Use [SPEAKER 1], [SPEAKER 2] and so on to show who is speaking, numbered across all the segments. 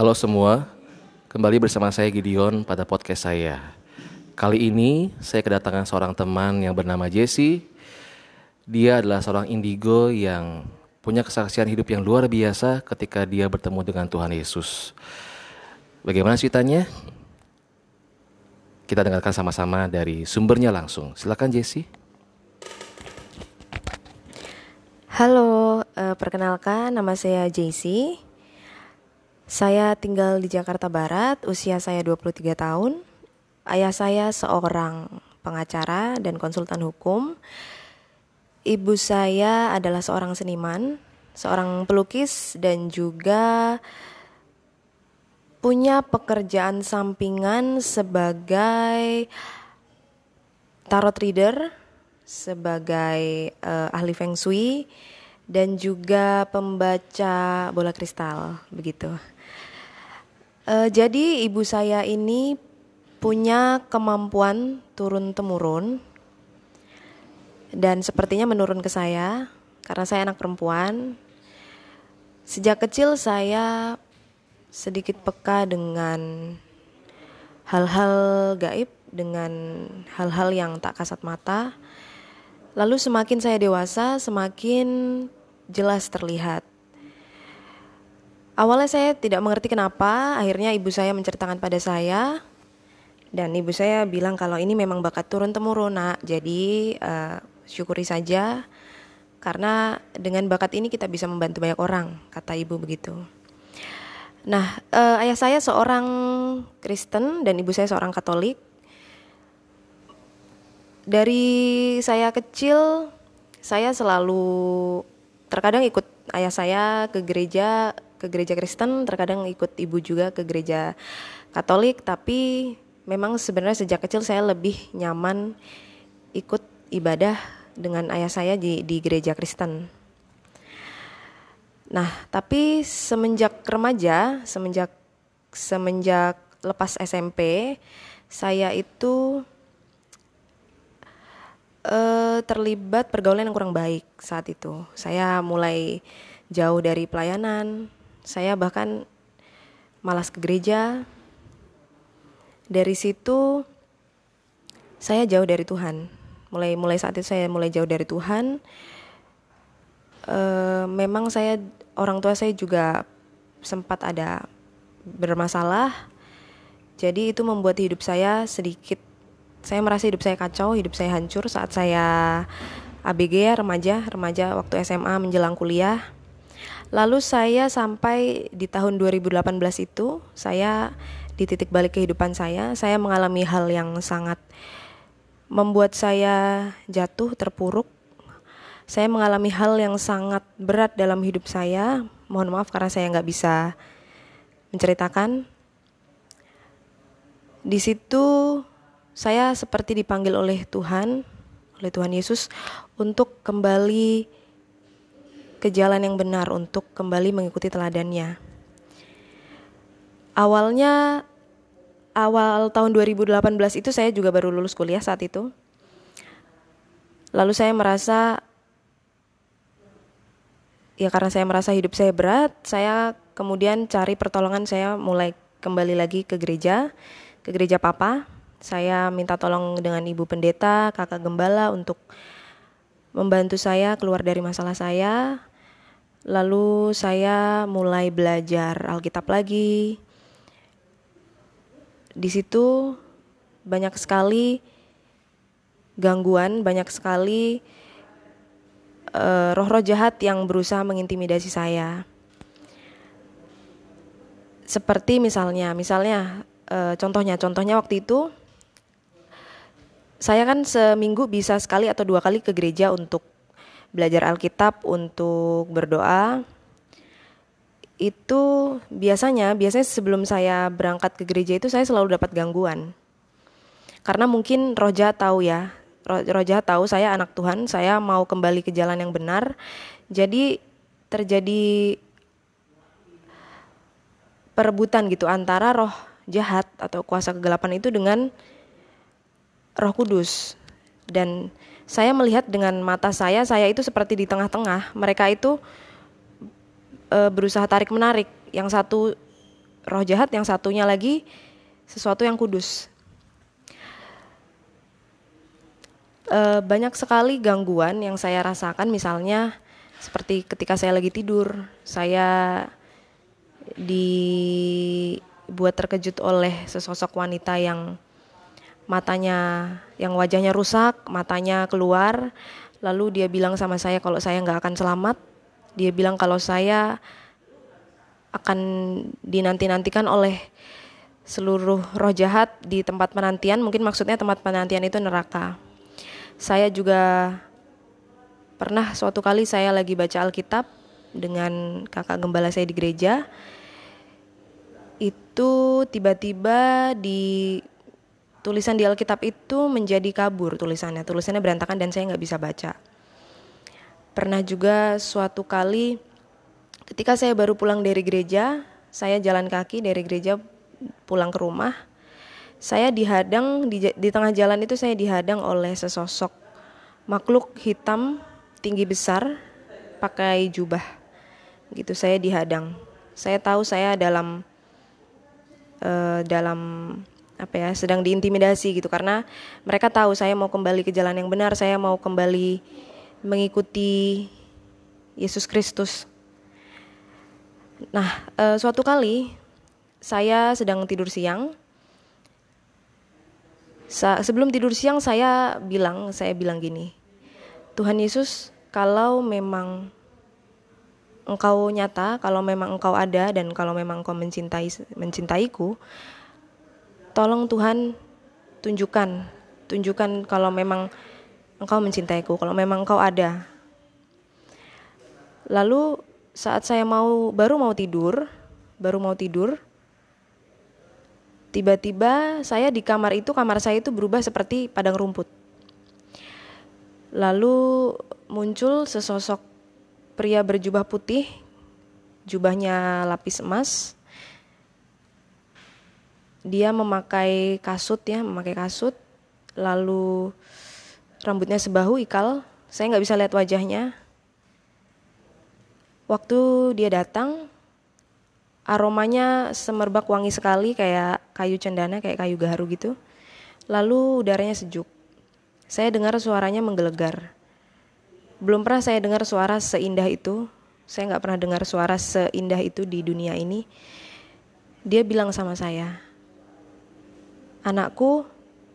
[SPEAKER 1] Halo semua, kembali bersama saya Gideon pada podcast saya. Kali ini saya kedatangan seorang teman yang bernama Jesse. Dia adalah seorang indigo yang punya kesaksian hidup yang luar biasa ketika dia bertemu dengan Tuhan Yesus. Bagaimana ceritanya? Kita dengarkan sama-sama dari sumbernya langsung. Silakan Jesse.
[SPEAKER 2] Halo, uh, perkenalkan nama saya Jesse. Saya tinggal di Jakarta Barat, usia saya 23 tahun. Ayah saya seorang pengacara dan konsultan hukum. Ibu saya adalah seorang seniman, seorang pelukis dan juga punya pekerjaan sampingan sebagai tarot reader, sebagai uh, ahli feng shui dan juga pembaca bola kristal begitu. Uh, jadi ibu saya ini punya kemampuan turun temurun dan sepertinya menurun ke saya karena saya anak perempuan. Sejak kecil saya sedikit peka dengan hal-hal gaib, dengan hal-hal yang tak kasat mata. Lalu semakin saya dewasa, semakin jelas terlihat Awalnya saya tidak mengerti kenapa, akhirnya ibu saya menceritakan pada saya dan ibu saya bilang kalau ini memang bakat turun temurun nak, jadi uh, syukuri saja karena dengan bakat ini kita bisa membantu banyak orang, kata ibu begitu. Nah, uh, ayah saya seorang Kristen dan ibu saya seorang Katolik. Dari saya kecil, saya selalu terkadang ikut ayah saya ke gereja ke gereja Kristen, terkadang ikut ibu juga ke gereja Katolik, tapi memang sebenarnya sejak kecil saya lebih nyaman ikut ibadah dengan ayah saya di di gereja Kristen. Nah, tapi semenjak remaja, semenjak semenjak lepas SMP, saya itu uh, terlibat pergaulan yang kurang baik saat itu. Saya mulai jauh dari pelayanan, saya bahkan malas ke gereja. Dari situ saya jauh dari Tuhan. Mulai mulai saat itu saya mulai jauh dari Tuhan. E, memang saya orang tua saya juga sempat ada bermasalah. Jadi itu membuat hidup saya sedikit saya merasa hidup saya kacau, hidup saya hancur saat saya ABG ya remaja, remaja waktu SMA menjelang kuliah Lalu saya sampai di tahun 2018 itu saya di titik balik kehidupan saya, saya mengalami hal yang sangat membuat saya jatuh terpuruk. Saya mengalami hal yang sangat berat dalam hidup saya. Mohon maaf karena saya nggak bisa menceritakan. Di situ saya seperti dipanggil oleh Tuhan, oleh Tuhan Yesus untuk kembali ke jalan yang benar untuk kembali mengikuti teladannya. Awalnya awal tahun 2018 itu saya juga baru lulus kuliah saat itu. Lalu saya merasa ya karena saya merasa hidup saya berat, saya kemudian cari pertolongan saya mulai kembali lagi ke gereja, ke gereja papa. Saya minta tolong dengan ibu pendeta, kakak gembala untuk membantu saya keluar dari masalah saya. Lalu saya mulai belajar Alkitab lagi. Di situ banyak sekali gangguan, banyak sekali roh roh-roh jahat yang berusaha mengintimidasi saya. Seperti misalnya, misalnya uh, contohnya, contohnya waktu itu saya kan seminggu bisa sekali atau dua kali ke gereja untuk belajar Alkitab untuk berdoa itu biasanya biasanya sebelum saya berangkat ke gereja itu saya selalu dapat gangguan. Karena mungkin roh jahat tahu ya jahat tahu saya anak Tuhan saya mau kembali ke jalan yang benar. Jadi terjadi perebutan gitu antara roh jahat atau kuasa kegelapan itu dengan roh kudus. Dan saya melihat dengan mata saya, saya itu seperti di tengah-tengah. Mereka itu e, berusaha tarik menarik. Yang satu roh jahat, yang satunya lagi sesuatu yang kudus. E, banyak sekali gangguan yang saya rasakan, misalnya seperti ketika saya lagi tidur, saya dibuat terkejut oleh sesosok wanita yang matanya, yang wajahnya rusak, matanya keluar, lalu dia bilang sama saya kalau saya nggak akan selamat, dia bilang kalau saya akan dinanti-nantikan oleh seluruh roh jahat di tempat penantian. Mungkin maksudnya tempat penantian itu neraka. Saya juga pernah suatu kali saya lagi baca Alkitab dengan kakak gembala saya di gereja. Itu tiba-tiba di tulisan di Alkitab itu menjadi kabur tulisannya. Tulisannya berantakan dan saya nggak bisa baca. Pernah juga suatu kali Ketika saya baru pulang dari gereja, saya jalan kaki dari gereja pulang ke rumah. Saya dihadang di, di tengah jalan itu saya dihadang oleh sesosok makhluk hitam tinggi besar pakai jubah. Gitu saya dihadang. Saya tahu saya dalam uh, dalam apa ya sedang diintimidasi gitu karena mereka tahu saya mau kembali ke jalan yang benar, saya mau kembali mengikuti Yesus Kristus. Nah, e, suatu kali saya sedang tidur siang. Sa sebelum tidur siang saya bilang, saya bilang gini, Tuhan Yesus, kalau memang Engkau nyata, kalau memang Engkau ada dan kalau memang Engkau mencintai mencintaiku, tolong Tuhan tunjukkan, tunjukkan kalau memang Engkau mencintaiku, kalau memang Engkau ada. Lalu saat saya mau baru mau tidur, baru mau tidur, tiba-tiba saya di kamar itu kamar saya itu berubah seperti padang rumput. Lalu muncul sesosok pria berjubah putih, jubahnya lapis emas. Dia memakai kasut ya, memakai kasut, lalu rambutnya sebahu ikal. Saya nggak bisa lihat wajahnya, Waktu dia datang, aromanya semerbak wangi sekali kayak kayu cendana, kayak kayu gaharu gitu. Lalu udaranya sejuk. Saya dengar suaranya menggelegar. Belum pernah saya dengar suara seindah itu. Saya nggak pernah dengar suara seindah itu di dunia ini. Dia bilang sama saya, anakku,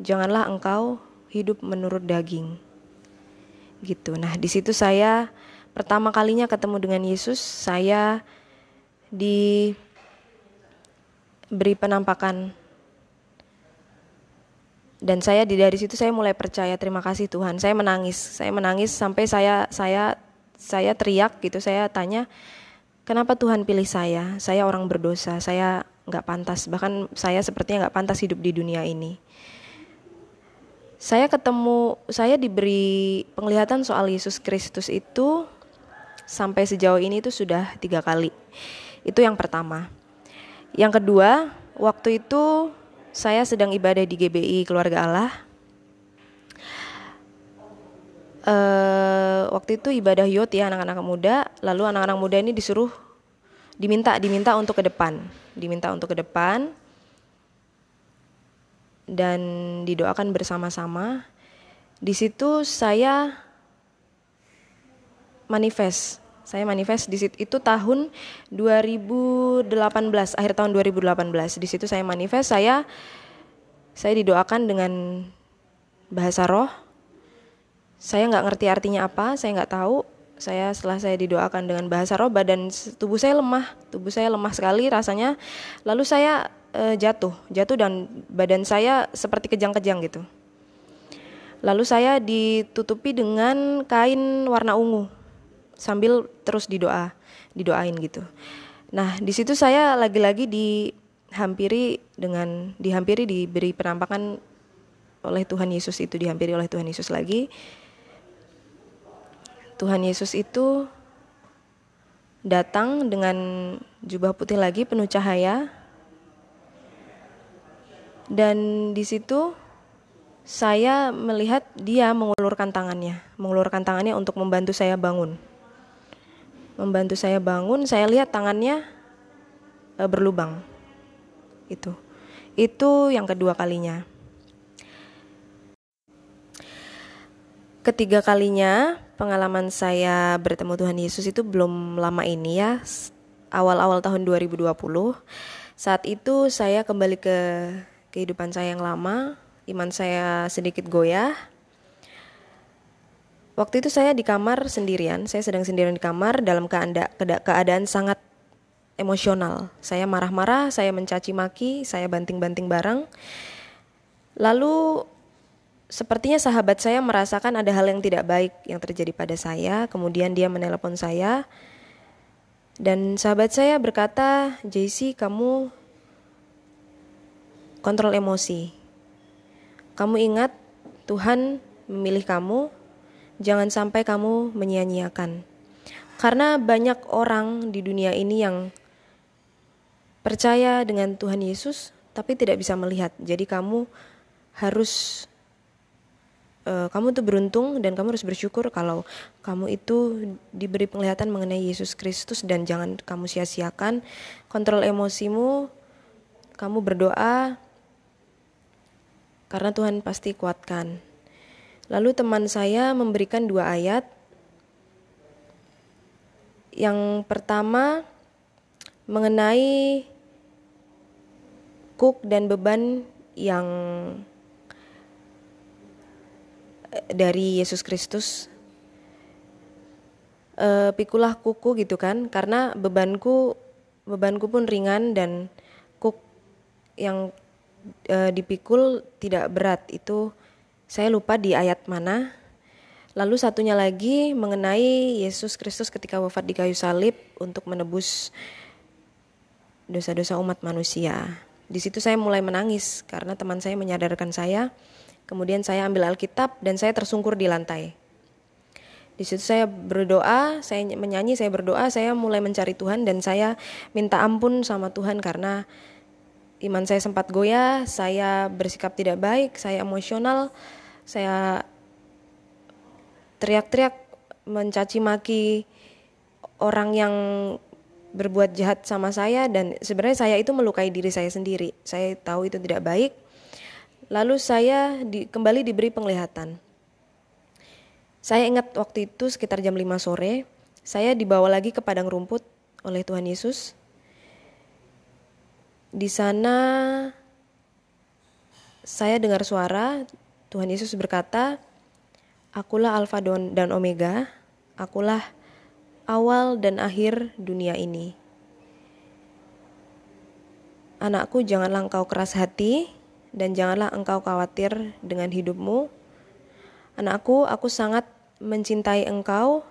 [SPEAKER 2] janganlah engkau hidup menurut daging. Gitu. Nah, di situ saya pertama kalinya ketemu dengan Yesus, saya diberi penampakan. Dan saya di dari situ saya mulai percaya terima kasih Tuhan. Saya menangis saya menangis sampai saya saya saya teriak gitu. Saya tanya kenapa Tuhan pilih saya? Saya orang berdosa. Saya nggak pantas bahkan saya sepertinya nggak pantas hidup di dunia ini saya ketemu saya diberi penglihatan soal Yesus Kristus itu sampai sejauh ini itu sudah tiga kali. Itu yang pertama. Yang kedua, waktu itu saya sedang ibadah di GBI Keluarga Allah. Uh, waktu itu ibadah yot ya anak-anak muda, lalu anak-anak muda ini disuruh diminta diminta untuk ke depan, diminta untuk ke depan dan didoakan bersama-sama. Di situ saya manifest. Saya manifest di situ itu tahun 2018, akhir tahun 2018. Di situ saya manifest, saya saya didoakan dengan bahasa roh. Saya nggak ngerti artinya apa, saya nggak tahu. Saya setelah saya didoakan dengan bahasa roh, badan tubuh saya lemah, tubuh saya lemah sekali rasanya. Lalu saya e, jatuh, jatuh dan badan saya seperti kejang-kejang gitu. Lalu saya ditutupi dengan kain warna ungu sambil terus didoa didoain gitu nah di situ saya lagi-lagi dihampiri dengan dihampiri diberi penampakan oleh Tuhan Yesus itu dihampiri oleh Tuhan Yesus lagi Tuhan Yesus itu datang dengan jubah putih lagi penuh cahaya dan di situ saya melihat dia mengulurkan tangannya, mengulurkan tangannya untuk membantu saya bangun membantu saya bangun, saya lihat tangannya e, berlubang. itu. Itu yang kedua kalinya. Ketiga kalinya pengalaman saya bertemu Tuhan Yesus itu belum lama ini ya. Awal-awal tahun 2020. Saat itu saya kembali ke kehidupan saya yang lama, iman saya sedikit goyah. Waktu itu saya di kamar sendirian, saya sedang sendirian di kamar dalam keadaan, keadaan sangat emosional. Saya marah-marah, saya mencaci maki, saya banting-banting barang. Lalu sepertinya sahabat saya merasakan ada hal yang tidak baik yang terjadi pada saya. Kemudian dia menelepon saya. Dan sahabat saya berkata, JC kamu kontrol emosi. Kamu ingat Tuhan memilih kamu, jangan sampai kamu menyia-nyiakan. Karena banyak orang di dunia ini yang percaya dengan Tuhan Yesus tapi tidak bisa melihat. Jadi kamu harus uh, kamu tuh beruntung dan kamu harus bersyukur kalau kamu itu diberi penglihatan mengenai Yesus Kristus dan jangan kamu sia-siakan. Kontrol emosimu kamu berdoa karena Tuhan pasti kuatkan. Lalu teman saya memberikan dua ayat. Yang pertama mengenai kuk dan beban yang dari Yesus Kristus uh, pikulah kuku gitu kan karena bebanku bebanku pun ringan dan kuk yang uh, dipikul tidak berat. Itu saya lupa di ayat mana. Lalu satunya lagi mengenai Yesus Kristus ketika wafat di kayu salib untuk menebus dosa-dosa umat manusia. Di situ saya mulai menangis karena teman saya menyadarkan saya Kemudian saya ambil Alkitab dan saya tersungkur di lantai. Di situ saya berdoa, saya menyanyi, saya berdoa, saya mulai mencari Tuhan dan saya minta ampun sama Tuhan karena iman saya sempat goyah, saya bersikap tidak baik, saya emosional, saya teriak-teriak mencaci maki orang yang berbuat jahat sama saya dan sebenarnya saya itu melukai diri saya sendiri. Saya tahu itu tidak baik Lalu saya di, kembali diberi penglihatan. Saya ingat waktu itu sekitar jam 5 sore, saya dibawa lagi ke padang rumput oleh Tuhan Yesus. Di sana saya dengar suara Tuhan Yesus berkata, "Akulah Alfa dan Omega, akulah awal dan akhir dunia ini." Anakku, janganlah engkau keras hati, dan janganlah engkau khawatir dengan hidupmu. Anakku, aku sangat mencintai engkau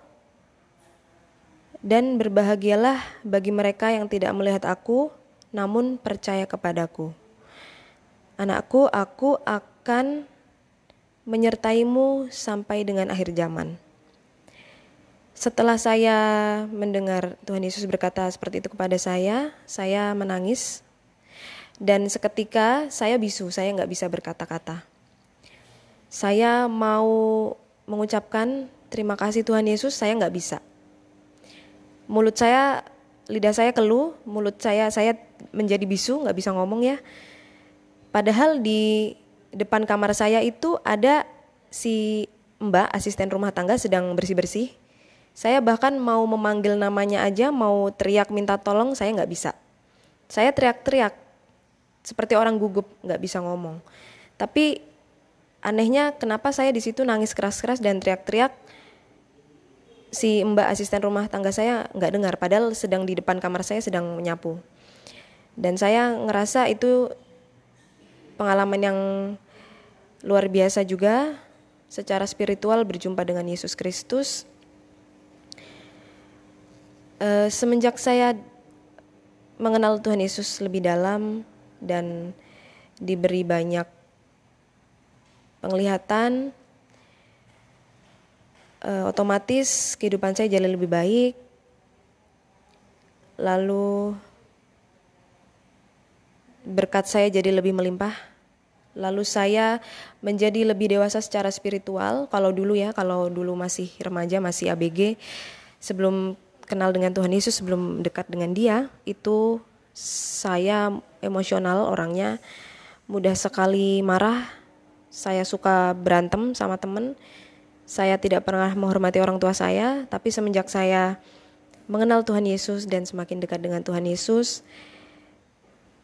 [SPEAKER 2] dan berbahagialah bagi mereka yang tidak melihat aku namun percaya kepadaku. Anakku, aku akan menyertaimu sampai dengan akhir zaman. Setelah saya mendengar Tuhan Yesus berkata seperti itu kepada saya, saya menangis dan seketika saya bisu, saya nggak bisa berkata-kata. Saya mau mengucapkan terima kasih Tuhan Yesus, saya nggak bisa. Mulut saya, lidah saya keluh, mulut saya saya menjadi bisu, nggak bisa ngomong ya. Padahal di depan kamar saya itu ada si Mbak asisten rumah tangga sedang bersih-bersih. Saya bahkan mau memanggil namanya aja, mau teriak minta tolong, saya nggak bisa. Saya teriak-teriak, seperti orang gugup nggak bisa ngomong. Tapi anehnya kenapa saya di situ nangis keras-keras dan teriak-teriak si mbak asisten rumah tangga saya nggak dengar padahal sedang di depan kamar saya sedang menyapu. Dan saya ngerasa itu pengalaman yang luar biasa juga. Secara spiritual berjumpa dengan Yesus Kristus. E, semenjak saya mengenal Tuhan Yesus lebih dalam dan diberi banyak penglihatan e, otomatis kehidupan saya jadi lebih baik. Lalu berkat saya jadi lebih melimpah. Lalu saya menjadi lebih dewasa secara spiritual. Kalau dulu ya kalau dulu masih remaja masih ABG sebelum kenal dengan Tuhan Yesus sebelum dekat dengan dia itu saya emosional orangnya, mudah sekali marah. Saya suka berantem sama temen. Saya tidak pernah menghormati orang tua saya, tapi semenjak saya mengenal Tuhan Yesus dan semakin dekat dengan Tuhan Yesus,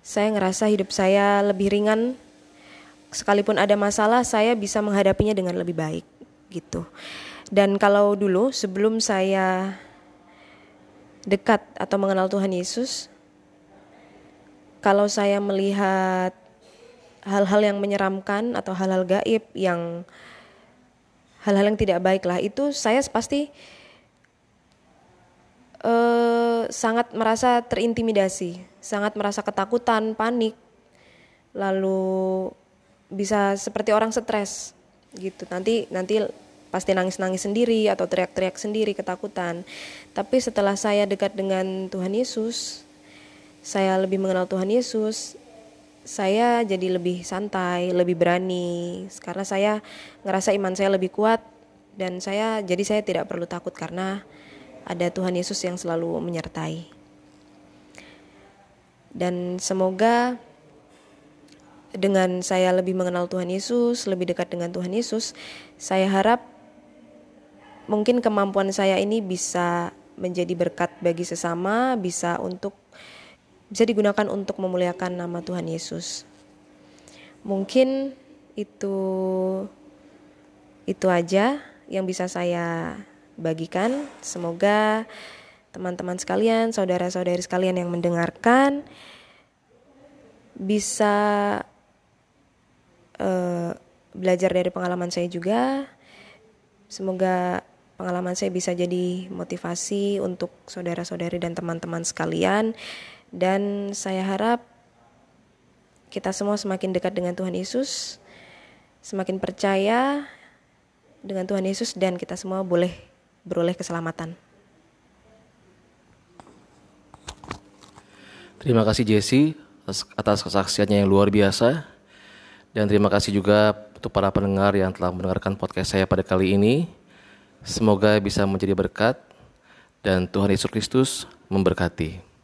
[SPEAKER 2] saya ngerasa hidup saya lebih ringan. Sekalipun ada masalah, saya bisa menghadapinya dengan lebih baik gitu. Dan kalau dulu sebelum saya dekat atau mengenal Tuhan Yesus, kalau saya melihat hal-hal yang menyeramkan atau hal-hal gaib yang hal-hal yang tidak baik lah itu saya pasti uh, sangat merasa terintimidasi, sangat merasa ketakutan, panik, lalu bisa seperti orang stres gitu. Nanti nanti pasti nangis-nangis sendiri atau teriak-teriak sendiri ketakutan. Tapi setelah saya dekat dengan Tuhan Yesus, saya lebih mengenal Tuhan Yesus, saya jadi lebih santai, lebih berani. Karena saya ngerasa iman saya lebih kuat. Dan saya jadi saya tidak perlu takut karena ada Tuhan Yesus yang selalu menyertai. Dan semoga dengan saya lebih mengenal Tuhan Yesus, lebih dekat dengan Tuhan Yesus, saya harap mungkin kemampuan saya ini bisa menjadi berkat bagi sesama, bisa untuk bisa digunakan untuk memuliakan nama Tuhan Yesus. Mungkin itu itu aja yang bisa saya bagikan. Semoga teman-teman sekalian, saudara-saudari sekalian yang mendengarkan bisa uh, belajar dari pengalaman saya juga. Semoga pengalaman saya bisa jadi motivasi untuk saudara-saudari dan teman-teman sekalian dan saya harap kita semua semakin dekat dengan Tuhan Yesus, semakin percaya dengan Tuhan Yesus dan kita semua boleh beroleh keselamatan.
[SPEAKER 1] Terima kasih Jesse atas kesaksiannya yang luar biasa. Dan terima kasih juga untuk para pendengar yang telah mendengarkan podcast saya pada kali ini. Semoga bisa menjadi berkat dan Tuhan Yesus Kristus memberkati.